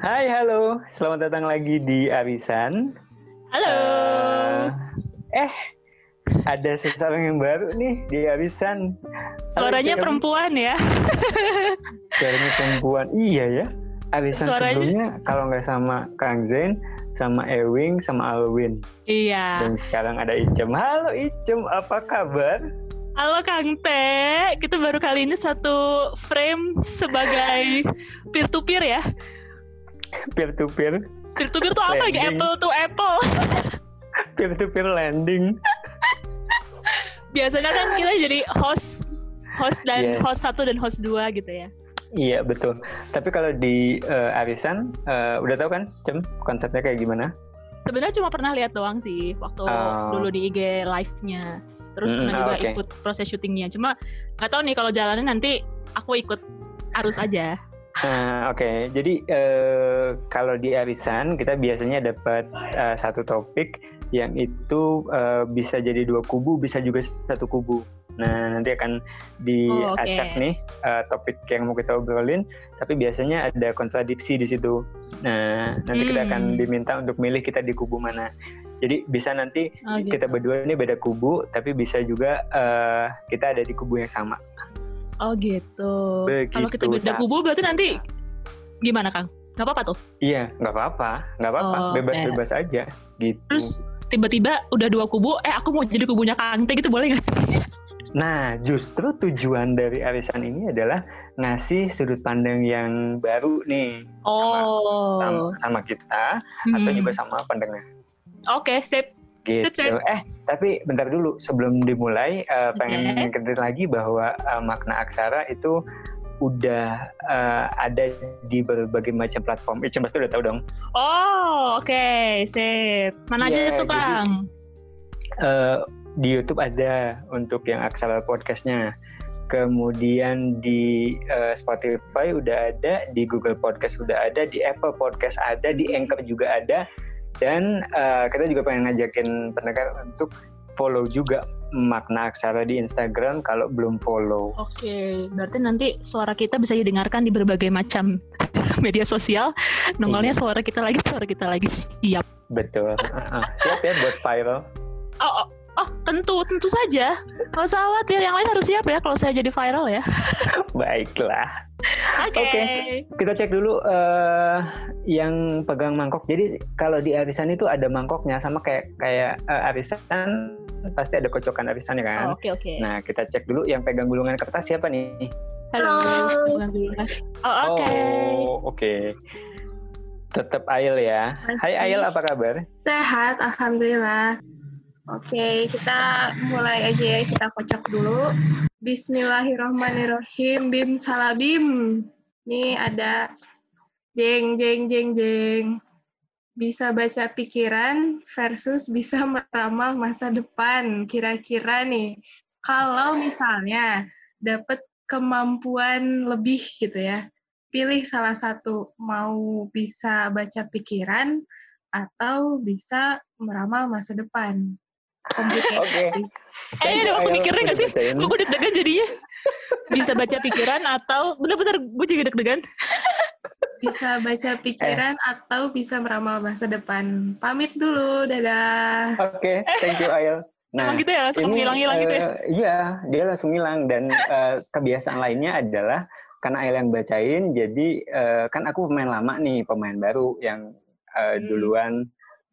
Hai, halo. Selamat datang lagi di Arisan. Halo. Uh, eh, ada seseorang yang baru nih di Arisan. Suaranya perempuan ya? Suaranya perempuan. Iya ya. Arisan Suaranya... sebelumnya kalau nggak sama Kang Zen, sama Ewing, sama Alwin. Iya. Dan sekarang ada Icem. Halo Icem, apa kabar? Halo Kang Te, kita baru kali ini satu frame sebagai peer to peer ya. Peer to peer. Peer to peer tuh apa lagi? Apple to Apple. peer to peer landing. Biasanya kan kita jadi host host dan yes. host satu dan host dua gitu ya. Iya betul. Tapi kalau di uh, Arisan uh, udah tahu kan, Cem konsepnya kayak gimana? Sebenarnya cuma pernah lihat doang sih waktu oh. dulu di IG live-nya terus pernah juga okay. ikut proses syutingnya cuma nggak tahu nih kalau jalannya nanti aku ikut arus aja Uh, Oke, okay. jadi uh, kalau di arisan kita biasanya dapat uh, satu topik yang itu uh, bisa jadi dua kubu, bisa juga satu kubu. Nah nanti akan diacak oh, okay. nih uh, topik yang mau kita obrolin, tapi biasanya ada kontradiksi di situ. Nah nanti hmm. kita akan hmm. diminta untuk milih kita di kubu mana. Jadi bisa nanti oh, gitu. kita berdua ini beda kubu, tapi bisa juga uh, kita ada di kubu yang sama. Oh gitu. Kalau kita beda kubu berarti nanti gimana Kang? Gak apa-apa tuh? Iya, gak apa-apa, gak apa-apa, oh, bebas-bebas eh. aja gitu. Terus tiba-tiba udah dua kubu, eh aku mau jadi kubunya Kang Teh gitu boleh gak sih? Nah, justru tujuan dari arisan ini adalah ngasih sudut pandang yang baru nih oh. sama, sama, kita hmm. atau juga sama pendengar. Oke, okay, sip. Gitu. Sip, sip. Eh, tapi bentar dulu sebelum dimulai uh, pengen okay. lagi bahwa uh, makna aksara itu udah uh, ada di berbagai macam platform. Eh, pasti udah tahu dong. Oh, oke, okay. sip. Mana yeah, aja tuh, Kang? uh, di YouTube ada untuk yang aksara podcastnya. Kemudian di uh, Spotify udah ada, di Google Podcast udah ada, di Apple Podcast ada, di Anchor juga ada, dan uh, kita juga pengen ngajakin pendengar untuk follow juga makna aksara di Instagram kalau belum follow. Oke, berarti nanti suara kita bisa didengarkan di berbagai macam media sosial. Nongolnya iya. suara kita lagi, suara kita lagi siap. Betul. Uh, siap ya buat viral. Oh, oh, oh tentu, tentu saja. Kalau usah khawatir, yang lain harus siap ya kalau saya jadi viral ya. Baiklah. Oke. Okay. Okay. Kita cek dulu uh, yang pegang mangkok. Jadi kalau di arisan itu ada mangkoknya sama kayak kayak uh, arisan pasti ada kocokan arisannya kan. Oke oh, oke. Okay, okay. Nah kita cek dulu yang pegang gulungan kertas siapa nih? Halo. Oh oke. Okay. Oh oke. Okay. Tetap Ail ya. Masih. Hai Ail apa kabar? Sehat, alhamdulillah. Oke, kita mulai aja ya. Kita kocok dulu. Bismillahirrahmanirrahim. Bim salabim. Ini ada jeng jeng jeng jeng. Bisa baca pikiran versus bisa meramal masa depan. Kira-kira nih, kalau misalnya dapat kemampuan lebih gitu ya, pilih salah satu mau bisa baca pikiran atau bisa meramal masa depan. Oke. Eh, udah waktu mikirnya gak sih? Gue deg-degan jadinya. Bisa baca pikiran atau bener-bener gue juga deg-degan. Bisa baca pikiran eh. atau bisa meramal masa depan. Pamit dulu, dadah. Oke, okay, thank you Ayel. Nah, Emang gitu ya, langsung hilang-hilang uh, gitu ya? Eh, iya, dia langsung hilang. Dan uh, kebiasaan lainnya adalah karena Ayel yang bacain, jadi uh, kan aku pemain lama nih, pemain baru yang uh, hmm. duluan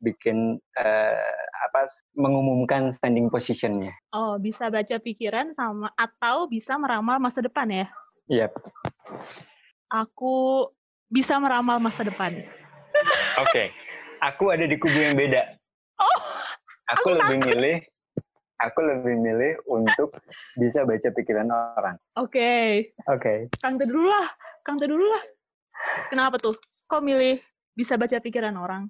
bikin uh, apa mengumumkan standing positionnya. Oh, bisa baca pikiran sama atau bisa meramal masa depan ya? Iya. Yep. Aku bisa meramal masa depan. Oke, okay. aku ada di kubu yang beda. Oh, aku, aku lebih takut. milih, aku lebih milih untuk bisa baca pikiran orang. Oke. Okay. Oke. Okay. Kang dulu lah, Kang dulu lah. Kenapa tuh? Kok milih bisa baca pikiran orang?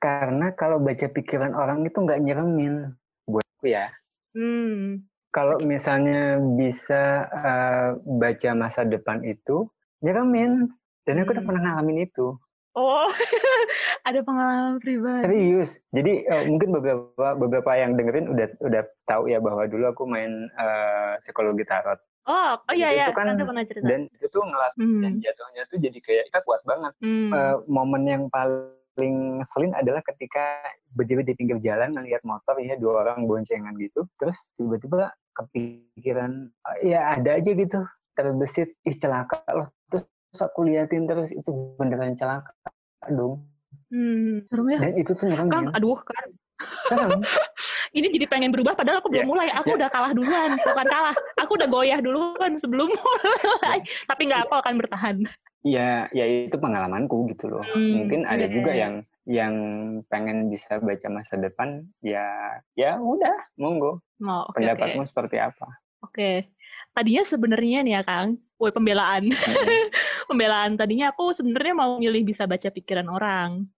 Karena kalau baca pikiran orang itu nggak nyeremin buatku ya. Hmm. Kalau misalnya bisa uh, baca masa depan itu nyeremin. Dan aku udah hmm. pernah ngalamin itu. Oh, ada pengalaman pribadi. Serius. Jadi uh, mungkin beberapa beberapa yang dengerin udah udah tahu ya bahwa dulu aku main uh, psikologi tarot. Oh, oh iya ya, kan, pernah cerita. Dan itu tuh ngelatih hmm. dan jatuhnya tuh jadi kayak kita kuat banget. Hmm. Uh, momen yang paling ngeselin adalah ketika berdiri di pinggir jalan ngelihat motor ya dua orang boncengan gitu, terus tiba-tiba kepikiran ya ada aja gitu. Terbesit ih celaka loh. Terus aku liatin terus itu beneran celaka dong. Hmm, serem ya. Dan itu tuh nyerang kang aduh kan. Ini jadi pengen berubah padahal aku belum yeah. mulai. Aku yeah. udah kalah duluan. Bukan kalah. Aku udah goyah duluan sebelum mulai. Tapi nggak apa akan bertahan ya ya itu pengalamanku gitu loh hmm, mungkin ada yeah. juga yang yang pengen bisa baca masa depan ya ya udah monggo oh, okay, pendapatmu okay. seperti apa oke okay. tadinya sebenarnya nih ya kang woi pembelaan hmm. pembelaan tadinya aku sebenarnya mau milih bisa baca pikiran orang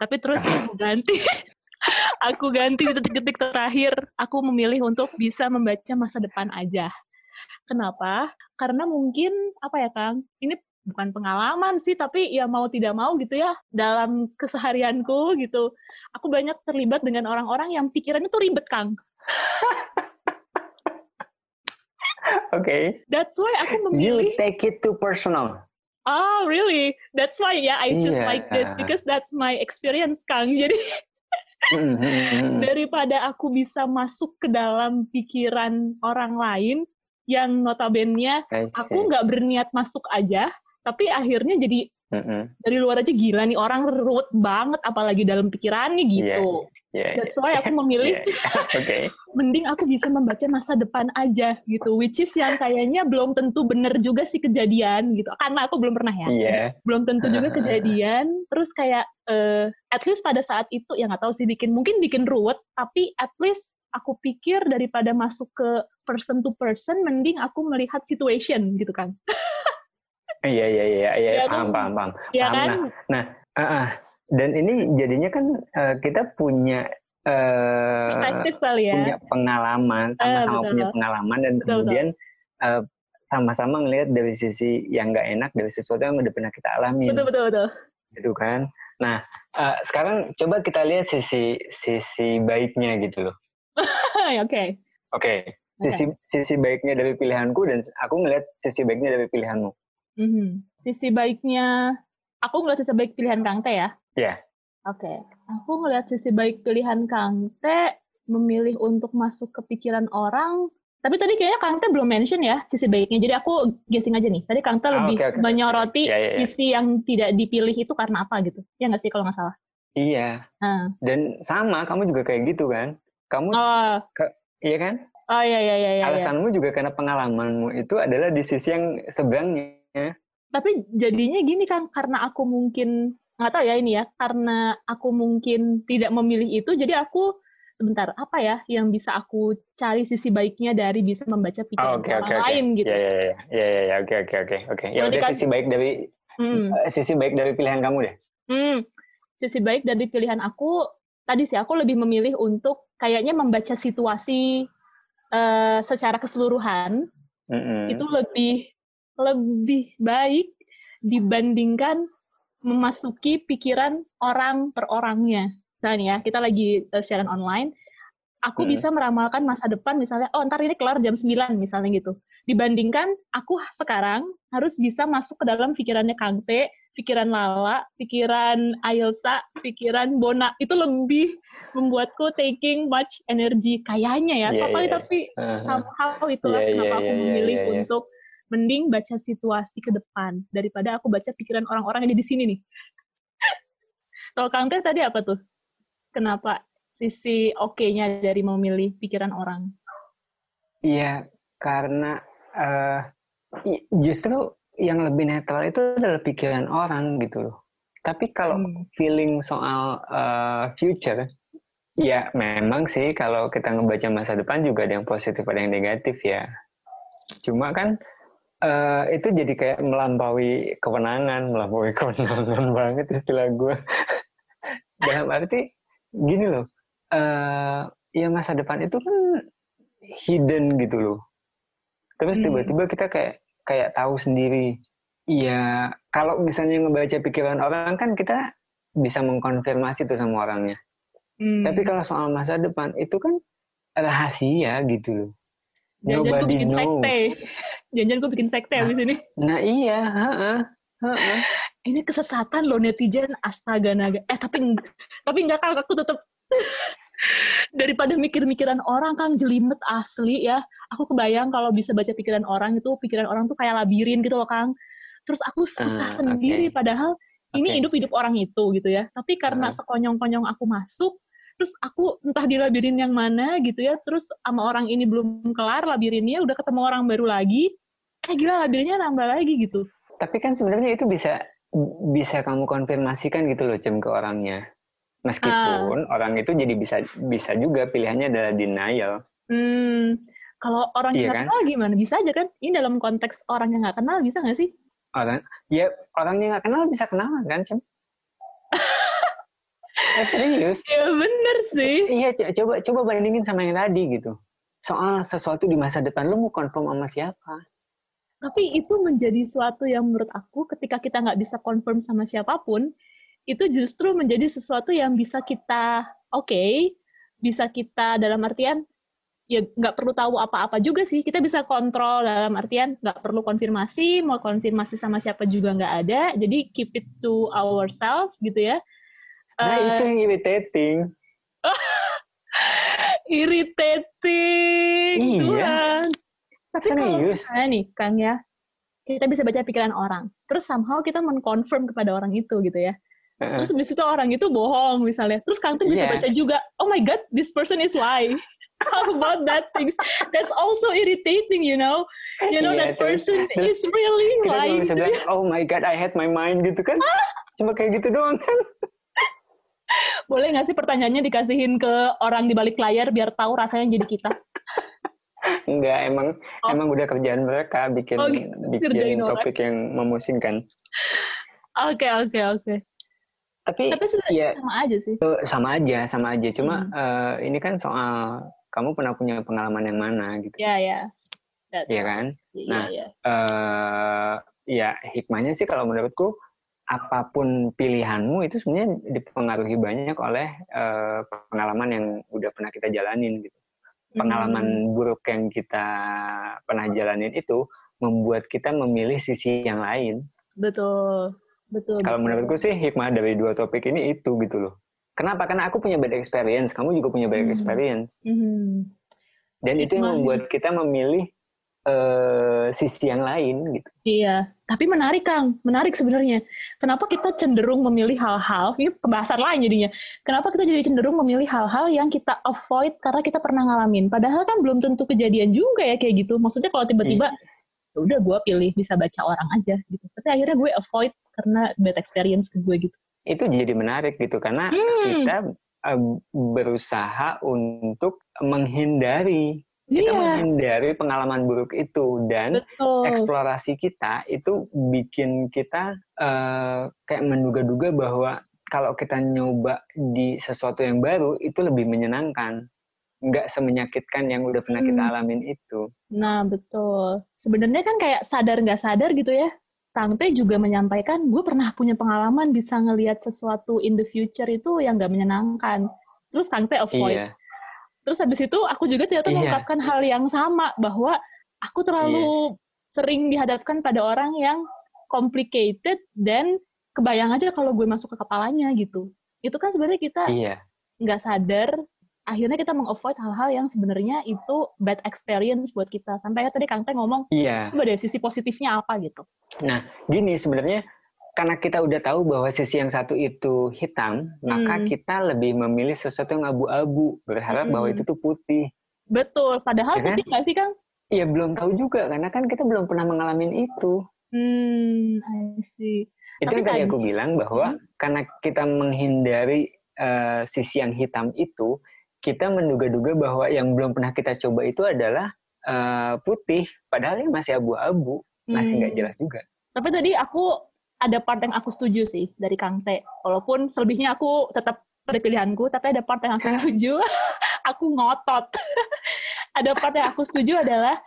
tapi terus aku ganti aku ganti di detik-detik terakhir. Aku memilih untuk bisa membaca masa depan aja. Kenapa? Karena mungkin apa ya Kang? Ini bukan pengalaman sih, tapi ya mau tidak mau gitu ya dalam keseharianku gitu. Aku banyak terlibat dengan orang-orang yang pikirannya tuh ribet Kang. Oke. Okay. That's why aku memilih. You take it to personal. Oh, really? That's why ya yeah, I choose yeah. like this because that's my experience, Kang. Jadi Mm-hmm. daripada aku bisa masuk ke dalam pikiran orang lain yang notabene aku nggak berniat masuk aja tapi akhirnya jadi mm-hmm. dari luar aja gila nih orang ruwet banget apalagi dalam pikirannya gitu yeah. Yeah, That's why aku memilih yeah, yeah. Okay. mending aku bisa membaca masa depan aja gitu, which is yang kayaknya belum tentu bener juga sih kejadian gitu, karena aku belum pernah ya, yeah. belum tentu juga kejadian. Terus kayak uh, at least pada saat itu ya nggak tahu sih bikin mungkin bikin ruwet, tapi at least aku pikir daripada masuk ke person to person, mending aku melihat situation gitu kan. Iya iya iya iya ya, paham, paham paham ya paham. Kan? Nah, nah uh, uh, dan ini jadinya kan uh, kita punya uh, kali ya. punya pengalaman sama-sama uh, punya pengalaman dan betul, kemudian uh, sama-sama ngelihat dari sisi yang nggak enak dari sesuatu yang udah pernah kita alami. Betul betul betul. Gitu kan. Nah uh, sekarang coba kita lihat sisi sisi baiknya gitu loh. Oke. Oke. Okay. Sisi okay. sisi baiknya dari pilihanku dan aku ngelihat sisi baiknya dari pilihanmu. Mm -hmm. Sisi baiknya aku ngeliat sisi baik pilihan Kang Teh ya. Iya. Yeah. Oke. Okay. Aku ngeliat sisi baik pilihan Kang Teh memilih untuk masuk ke pikiran orang. Tapi tadi kayaknya Kang Teh belum mention ya sisi baiknya. Jadi aku guessing aja nih. Tadi Kang Teh oh, lebih okay, okay. menyoroti yeah, yeah, yeah. sisi yang tidak dipilih itu karena apa gitu. Ya nggak sih kalau nggak salah? Iya. Hmm. Dan sama, kamu juga kayak gitu kan? Kamu, oh. ke, iya kan? Oh iya iya iya. iya. Alasanmu iya. juga karena pengalamanmu itu adalah di sisi yang seberangnya tapi jadinya gini kan karena aku mungkin nggak tahu ya ini ya karena aku mungkin tidak memilih itu jadi aku sebentar apa ya yang bisa aku cari sisi baiknya dari bisa membaca pikiran oh, okay, orang okay, lain okay. gitu ya ya ya ya ya oke oke oke. Oke. Ya udah sisi baik dari hmm. Eh, sisi baik dari pilihan kamu deh. Hmm. sisi baik dari pilihan aku tadi sih aku lebih memilih untuk kayaknya membaca situasi uh, secara keseluruhan. Mm -hmm. itu lebih lebih baik dibandingkan memasuki pikiran orang per orangnya. Misalnya ya, kita lagi uh, siaran online, aku hmm. bisa meramalkan masa depan misalnya, oh ntar ini kelar jam 9 misalnya gitu. Dibandingkan aku sekarang harus bisa masuk ke dalam pikirannya Kang T, pikiran Lala, pikiran Ailsa, pikiran Bona. Itu lebih membuatku taking much energy. Kayaknya ya, yeah, yeah. tapi uh-huh. somehow itulah yeah, kenapa yeah, aku memilih yeah, yeah, yeah. Mending baca situasi ke depan daripada aku baca pikiran orang-orang yang di sini nih. Kalau Kang tadi apa tuh? Kenapa sisi oke-nya dari memilih pikiran orang? Iya, karena uh, justru yang lebih netral itu adalah pikiran orang gitu loh. Tapi kalau hmm. feeling soal uh, future, ya memang sih kalau kita ngebaca masa depan juga ada yang positif ada yang negatif ya. Cuma kan uh, itu jadi kayak melampaui kewenangan, melampaui kewenangan banget istilah gue. Dalam arti gini loh, uh, ya masa depan itu kan hidden gitu loh. Terus hmm. tiba-tiba kita kayak kayak tahu sendiri. Iya, kalau misalnya ngebaca pikiran orang kan kita bisa mengkonfirmasi itu sama orangnya. Hmm. Tapi kalau soal masa depan itu kan rahasia gitu loh. Jangan gue bikin know. sekte. Jangan gue bikin sekte nah, abis ini. Nah iya, heeh. Heeh. Ini kesesatan loh netizen astaga naga. Eh tapi tapi enggak kan aku tetap daripada mikir-mikiran orang kan jelimet asli ya. Aku kebayang kalau bisa baca pikiran orang itu pikiran orang tuh kayak labirin gitu loh Kang. Terus aku susah uh, sendiri okay. padahal okay. ini hidup-hidup orang itu gitu ya. Tapi karena uh. sekonyong-konyong aku masuk, terus aku entah di labirin yang mana gitu ya terus sama orang ini belum kelar labirinnya udah ketemu orang baru lagi eh gila labirinnya nambah lagi gitu. Tapi kan sebenarnya itu bisa bisa kamu konfirmasikan gitu loh cem ke orangnya. Meskipun uh. orang itu jadi bisa bisa juga pilihannya adalah denial. Hmm kalau orang yang iya nggak kan? kenal gimana? Bisa aja kan? Ini dalam konteks orang yang nggak kenal bisa nggak sih? Orang ya orang yang nggak kenal bisa kenal kan cem Serius? Iya bener sih. Iya coba coba bandingin sama yang tadi gitu. Soal sesuatu di masa depan lu mau confirm sama siapa? Tapi itu menjadi suatu yang menurut aku ketika kita nggak bisa confirm sama siapa pun, itu justru menjadi sesuatu yang bisa kita oke, okay, bisa kita dalam artian ya nggak perlu tahu apa-apa juga sih. Kita bisa kontrol dalam artian nggak perlu konfirmasi, mau konfirmasi sama siapa juga nggak ada. Jadi keep it to ourselves gitu ya Nah, uh, itu yang irritating. irritating. Iya. Tapi kalau misalnya nih, Kang ya, kita bisa baca pikiran orang. Terus somehow kita mengkonfirm kepada orang itu gitu ya. Uh-uh. Terus di situ orang itu bohong misalnya. Terus Kang tuh bisa yeah. baca juga, oh my god, this person is lie. How about that things? That's also irritating, you know. You know yeah, that person terus, is really lying. oh my god, I had my mind gitu kan. Cuma kayak gitu doang kan. Boleh nggak sih pertanyaannya dikasihin ke orang di balik layar biar tahu rasanya jadi kita? Enggak, emang oh. emang udah kerjaan mereka bikin oh, bikin topik orang. yang memusingkan. Oke, okay, oke, okay, oke. Okay. Tapi, Tapi ya, sama aja sih. Sama aja, sama aja. Cuma hmm. uh, ini kan soal kamu pernah punya pengalaman yang mana gitu. Iya, iya. Iya kan? Yeah, nah, yeah. Uh, ya hikmahnya sih kalau menurutku apa pun pilihanmu itu sebenarnya dipengaruhi banyak oleh uh, pengalaman yang udah pernah kita jalanin gitu. Pengalaman hmm. buruk yang kita pernah jalanin itu membuat kita memilih sisi yang lain. Betul, betul. Kalau menurutku sih hikmah dari dua topik ini itu gitu loh. Kenapa? Karena aku punya bad experience, kamu juga punya bad hmm. experience. Hmm. Dan hikmah. itu yang membuat kita memilih uh, sisi yang lain gitu. Iya, tapi menarik Kang, menarik sebenarnya. Kenapa kita cenderung memilih hal-hal, ini pembahasan lain jadinya. Kenapa kita jadi cenderung memilih hal-hal yang kita avoid karena kita pernah ngalamin. Padahal kan belum tentu kejadian juga ya kayak gitu. Maksudnya kalau tiba-tiba hmm. Ya udah gue pilih bisa baca orang aja gitu. Tapi akhirnya gue avoid karena bad experience ke gue gitu. Itu jadi menarik gitu karena hmm. kita uh, berusaha untuk menghindari kita yeah. menghindari pengalaman buruk itu dan Betul. eksplorasi kita itu bikin kita uh, kayak menduga-duga bahwa kalau kita nyoba di sesuatu yang baru itu lebih menyenangkan nggak semenyakitkan yang udah pernah hmm. kita alamin itu. Nah betul. Sebenarnya kan kayak sadar nggak sadar gitu ya. Kang Teh juga menyampaikan, gue pernah punya pengalaman bisa ngelihat sesuatu in the future itu yang nggak menyenangkan. Terus Kang Teh avoid. Iya Terus habis itu aku juga ternyata yeah. mengungkapkan hal yang sama bahwa aku terlalu yeah. sering dihadapkan pada orang yang complicated dan kebayang aja kalau gue masuk ke kepalanya gitu. Itu kan sebenarnya kita iya. nggak yeah. sadar akhirnya kita mengavoid hal-hal yang sebenarnya itu bad experience buat kita. Sampai tadi Kang Teh ngomong, iya. coba deh sisi positifnya apa gitu. Nah, gini sebenarnya karena kita udah tahu bahwa sisi yang satu itu hitam, hmm. maka kita lebih memilih sesuatu yang abu-abu, berharap hmm. bahwa itu tuh putih. Betul, padahal ya kan? putih nggak sih, Kang? Iya, belum tahu juga, karena kan kita belum pernah mengalami itu. Hmm, I see. Itu Tapi yang tadi aku bilang bahwa hmm. karena kita menghindari uh, sisi yang hitam itu, kita menduga-duga bahwa yang belum pernah kita coba itu adalah uh, putih, padahal yang masih abu-abu, masih nggak hmm. jelas juga. Tapi tadi aku ada part yang aku setuju sih dari Kang T. Walaupun selebihnya aku tetap pada pilihanku, tapi ada part yang aku setuju. aku ngotot. ada part yang aku setuju adalah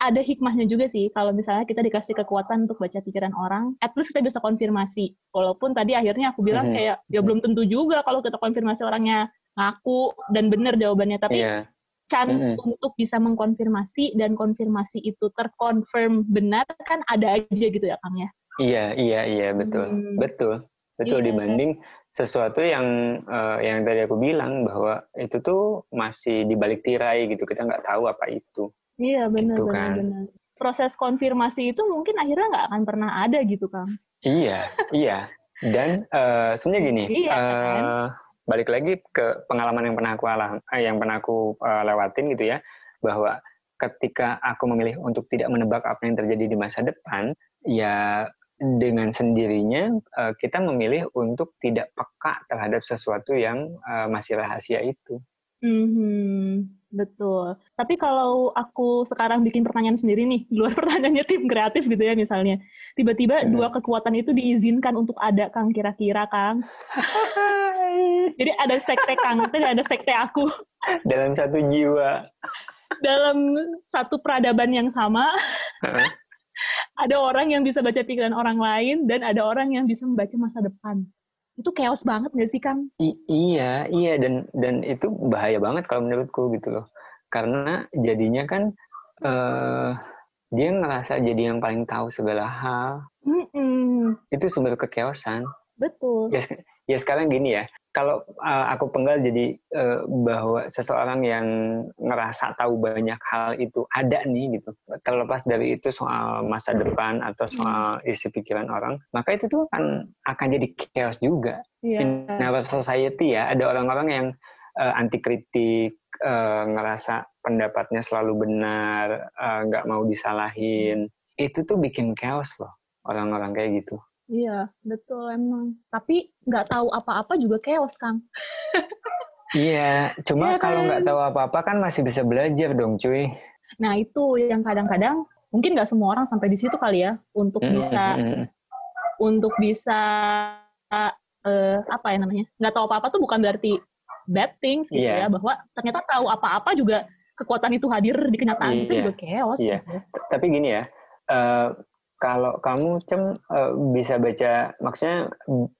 ada hikmahnya juga sih kalau misalnya kita dikasih kekuatan untuk baca pikiran orang, at least kita bisa konfirmasi. Walaupun tadi akhirnya aku bilang hmm. kayak ya belum tentu juga kalau kita konfirmasi orangnya ngaku dan benar jawabannya, tapi yeah. chance hmm. untuk bisa mengkonfirmasi dan konfirmasi itu terkonfirm benar kan ada aja gitu ya Kang ya. Iya, iya, iya, betul. Hmm. Betul. Betul iya, dibanding sesuatu yang uh, yang tadi aku bilang bahwa itu tuh masih di balik tirai gitu. Kita nggak tahu apa itu. Iya, benar gitu, benar, kan. benar. Proses konfirmasi itu mungkin akhirnya nggak akan pernah ada gitu, Kang. Iya, iya. Dan uh, sebenarnya gini, iya, uh, balik lagi ke pengalaman yang pernah aku alam, eh, yang pernah aku uh, lewatin gitu ya, bahwa ketika aku memilih untuk tidak menebak apa yang terjadi di masa depan, ya dengan sendirinya uh, kita memilih untuk tidak peka terhadap sesuatu yang uh, masih rahasia itu. Hmm, betul. Tapi kalau aku sekarang bikin pertanyaan sendiri nih, luar pertanyaannya tim kreatif gitu ya misalnya, tiba-tiba hmm. dua kekuatan itu diizinkan untuk ada Kang kira-kira Kang. Jadi ada sekte Kang, dan ada sekte aku. Dalam satu jiwa. Dalam satu peradaban yang sama. Ada orang yang bisa baca pikiran orang lain dan ada orang yang bisa membaca masa depan. Itu chaos banget gak sih Kang? I iya, iya dan dan itu bahaya banget kalau menurutku gitu loh. Karena jadinya kan uh, dia ngerasa jadi yang paling tahu segala hal. Mm -mm. Itu sumber kekeosan. Betul. Ya, ya sekarang gini ya, kalau uh, aku penggal jadi uh, bahwa seseorang yang ngerasa tahu banyak hal itu ada nih gitu terlepas dari itu soal masa depan atau soal isi pikiran orang maka itu tuh akan akan jadi chaos juga. Yeah. in our society ya ada orang-orang yang uh, anti kritik uh, ngerasa pendapatnya selalu benar nggak uh, mau disalahin. Itu tuh bikin chaos loh orang-orang kayak gitu Iya, betul emang. Tapi nggak tahu apa-apa juga chaos, Kang. iya, cuma ya, kalau nggak tahu apa-apa kan masih bisa belajar dong, cuy. Nah, itu yang kadang-kadang mungkin nggak semua orang sampai di situ kali ya untuk mm -hmm. bisa untuk bisa uh, apa ya namanya? Nggak tahu apa-apa tuh bukan berarti bad things gitu yeah. ya, bahwa ternyata tahu apa-apa juga kekuatan itu hadir di kenyataan yeah. itu juga chaos. Iya. Gitu. Tapi gini ya, uh, kalau kamu cem uh, bisa baca maksudnya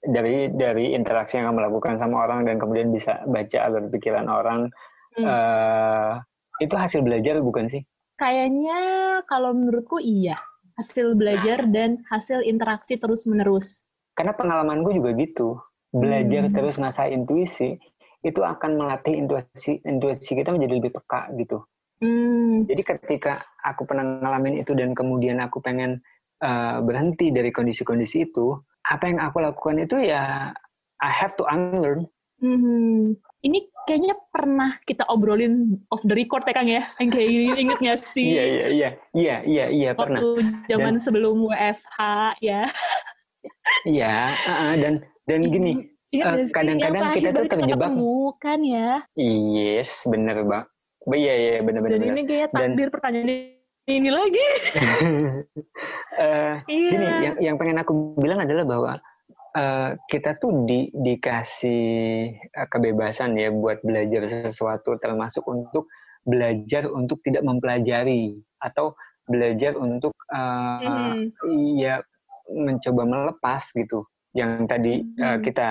dari dari interaksi yang kamu lakukan sama orang dan kemudian bisa baca alur pikiran orang hmm. uh, itu hasil belajar bukan sih? Kayaknya kalau menurutku iya hasil belajar nah. dan hasil interaksi terus menerus. Karena pengalamanku juga gitu belajar hmm. terus ngasah intuisi itu akan melatih intuisi intuisi kita menjadi lebih peka gitu. Hmm. Jadi ketika aku pernah ngalamin itu dan kemudian aku pengen uh, berhenti dari kondisi-kondisi itu, apa yang aku lakukan itu ya I have to unlearn. Hmm. Ini kayaknya pernah kita obrolin off the record ya Kang ya, yang kayak gini inget gak sih? Iya iya iya iya iya iya pernah. Waktu zaman dan, sebelum WFH ya. Iya uh, dan dan gini kadang kadang-kadang uh, kita tuh terjebak. Kan ya? Yes bener bang. Iya iya bener bener. Dan bener. ini kayak takdir dan, pertanyaan ini lagi. uh, iya. Gini, yang yang pengen aku bilang adalah bahwa uh, kita tuh di, dikasih uh, kebebasan ya buat belajar sesuatu, termasuk untuk belajar untuk tidak mempelajari atau belajar untuk uh, mm. ya mencoba melepas gitu. Yang tadi mm. uh, kita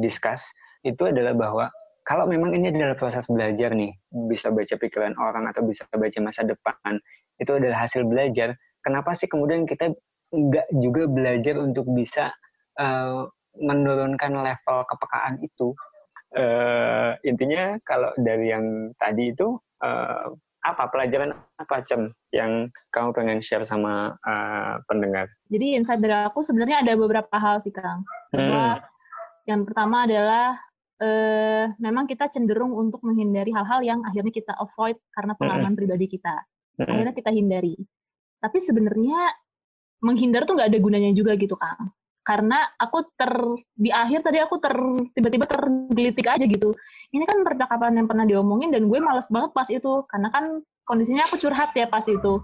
discuss itu adalah bahwa kalau memang ini adalah proses belajar nih, bisa baca pikiran orang atau bisa baca masa depan, itu adalah hasil belajar. Kenapa sih kemudian kita nggak juga belajar untuk bisa uh, menurunkan level kepekaan itu? Uh, intinya kalau dari yang tadi itu uh, apa pelajaran apa cem yang kamu pengen share sama uh, pendengar? Jadi insight dari aku sebenarnya ada beberapa hal sih kang. Hmm. Yang pertama adalah uh, memang kita cenderung untuk menghindari hal-hal yang akhirnya kita avoid karena pengalaman hmm. pribadi kita akhirnya kita hindari. Tapi sebenarnya menghindar tuh nggak ada gunanya juga gitu kang karena aku ter di akhir tadi aku ter tiba-tiba tergelitik aja gitu. Ini kan percakapan yang pernah diomongin dan gue males banget pas itu. Karena kan kondisinya aku curhat ya pas itu.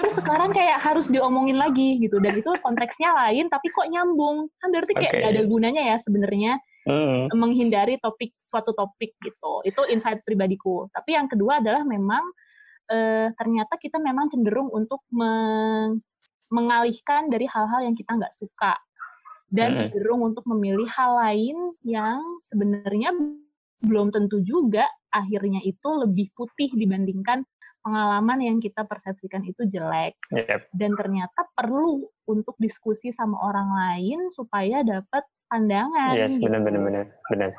Terus sekarang kayak harus diomongin lagi gitu. Dan itu konteksnya lain tapi kok nyambung. Kan berarti kayak okay. gak ada gunanya ya sebenarnya mm. menghindari topik suatu topik gitu. Itu insight pribadiku. Tapi yang kedua adalah memang uh, ternyata kita memang cenderung untuk meng mengalihkan dari hal-hal yang kita nggak suka dan cenderung untuk memilih hal lain yang sebenarnya belum tentu juga akhirnya itu lebih putih dibandingkan pengalaman yang kita persepsikan itu jelek. Yep. Dan ternyata perlu untuk diskusi sama orang lain supaya dapat pandangan. Yes, gitu. benar benar benar.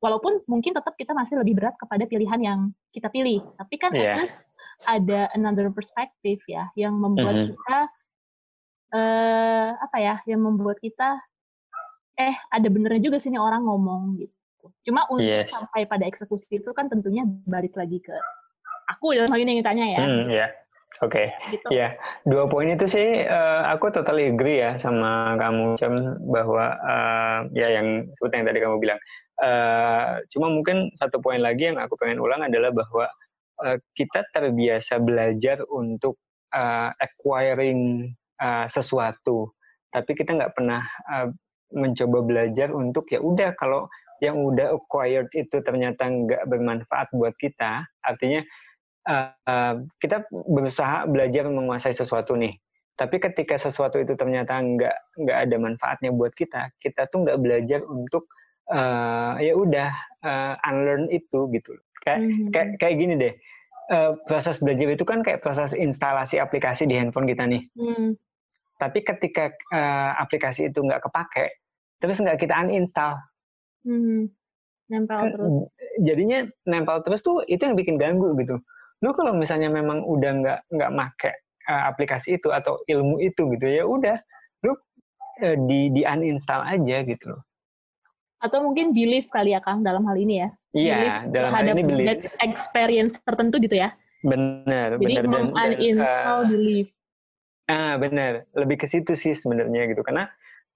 Walaupun mungkin tetap kita masih lebih berat kepada pilihan yang kita pilih, tapi kan yeah. Ada another perspective ya yang membuat mm -hmm. kita uh, apa ya, yang membuat kita eh ada benernya juga sini orang ngomong gitu. Cuma untuk yes. sampai pada eksekusi itu kan tentunya balik lagi ke aku dalam hal ini yang tanya ya. Hmm, ya. Oke, okay. gitu. ya dua poin itu sih uh, aku totally agree ya sama kamu Cem bahwa uh, ya yang seperti yang tadi kamu bilang. Uh, cuma mungkin satu poin lagi yang aku pengen ulang adalah bahwa uh, kita terbiasa belajar untuk uh, acquiring uh, sesuatu, tapi kita nggak pernah uh, mencoba belajar untuk ya udah kalau yang udah acquired itu ternyata nggak bermanfaat buat kita, artinya uh, kita berusaha belajar menguasai sesuatu nih. Tapi ketika sesuatu itu ternyata nggak nggak ada manfaatnya buat kita, kita tuh nggak belajar untuk uh, ya udah uh, unlearn itu gitu. Kayak hmm. kayak kayak gini deh. Uh, proses belajar itu kan kayak proses instalasi aplikasi di handphone kita nih. Hmm. Tapi ketika uh, aplikasi itu nggak kepake, terus nggak kita uninstall. Hmm. Nempel terus. Jadinya nempel terus tuh itu yang bikin ganggu gitu lu kalau misalnya memang udah nggak nggak make uh, aplikasi itu atau ilmu itu gitu ya udah lu uh, di di uninstall aja gitu loh atau mungkin belief kali ya Kang dalam hal ini ya iya dalam hal ini belief. experience tertentu gitu ya? Benar jadi benar dan, uninstall uh, belief. Ah benar. Lebih ke situ sih sebenarnya gitu. Karena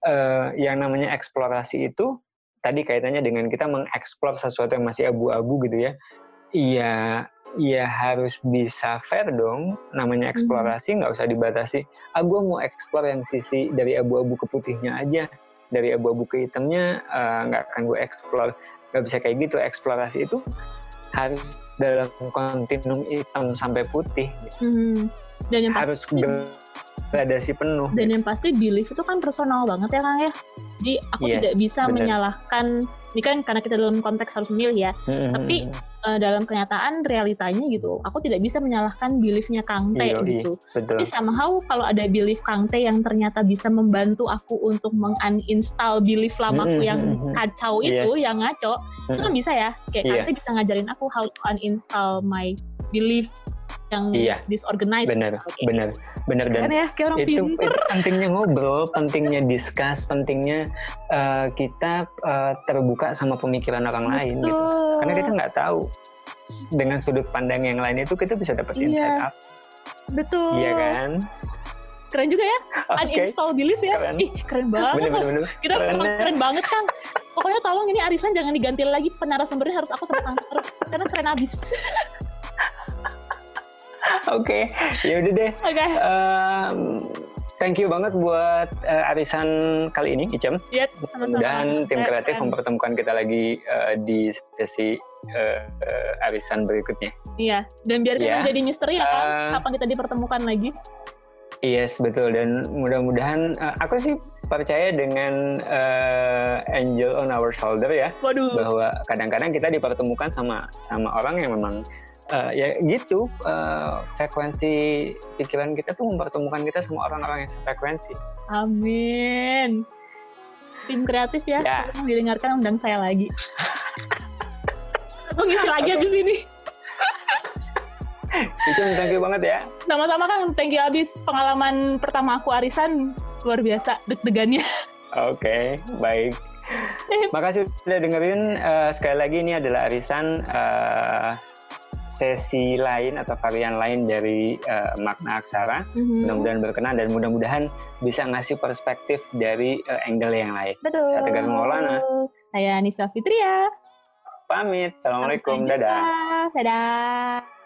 uh, yang namanya eksplorasi itu tadi kaitannya dengan kita mengeksplor sesuatu yang masih abu-abu gitu ya. Iya ya harus bisa fair dong. Namanya hmm. eksplorasi nggak usah dibatasi. Ah gue mau eksplor yang sisi dari abu-abu ke putihnya aja. Dari abu-abu ke hitamnya eh, nggak uh, akan gue eksplor nggak bisa kayak gitu eksplorasi itu harus dalam kontinum hitam sampai putih hmm. dan yang harus gradasi penuh dan yang pasti belief itu kan personal banget ya kang ya jadi aku yes, tidak bisa bener. menyalahkan ini kan karena kita dalam konteks harus memilih ya mm-hmm. tapi uh, dalam kenyataan realitanya gitu aku tidak bisa menyalahkan beliefnya Kang T iya, gitu betul. tapi somehow kalau ada belief Kang T yang ternyata bisa membantu aku untuk menguninstall belief lamaku mm-hmm. yang kacau yes. itu yang ngaco mm-hmm. itu kan bisa ya kayak yeah. Kang T bisa ngajarin aku how to uninstall my belief yang iya, disorganized. Benar, okay. benar, benar dan ya, kayak orang itu, itu pentingnya ngobrol, pentingnya discuss, pentingnya uh, kita uh, terbuka sama pemikiran orang Betul. lain gitu. Karena kita nggak tahu dengan sudut pandang yang lain itu kita bisa dapat iya. insight up. Betul. Iya kan? Keren juga ya, okay. uninstall belief ya. Keren. Ih, keren banget. Bener, bener, bener. Kita keren, keren banget kan. Pokoknya tolong ini arisan jangan diganti lagi penarasumbernya harus aku sama terus karena keren abis. Oke, okay. ya udah deh. Oke. Okay. Um, thank you banget buat uh, arisan kali ini, Icem. Iya, sama-sama. Dan tim kreatif kan. mempertemukan kita lagi uh, di sesi uh, uh, arisan berikutnya. Iya, dan biar kita yeah. jadi misteri ya kan, uh, kapan kita dipertemukan lagi? Yes betul dan mudah-mudahan uh, aku sih percaya dengan uh, angel on our shoulder ya Waduh. bahwa kadang-kadang kita dipertemukan sama sama orang yang memang uh, ya gitu uh, frekuensi pikiran kita tuh mempertemukan kita sama orang-orang yang sefrekuensi. Amin. Tim kreatif ya, ya. didengarkan undang saya lagi. Aku ngisi lagi okay. abis ini. Itu thank you banget ya. Sama-sama kan, thank you abis pengalaman pertama aku arisan luar biasa deg-degannya. Oke, okay, baik. Makasih sudah dengerin. Uh, sekali lagi ini adalah arisan uh, sesi lain atau varian lain dari uh, makna aksara. Mm-hmm. Mudah-mudahan berkenan dan mudah-mudahan bisa ngasih perspektif dari uh, angle yang lain. Betul. Saya Tegar Maulana. Saya Nisa Fitria. Pamit. Assalamualaikum. Dadah. Dadah.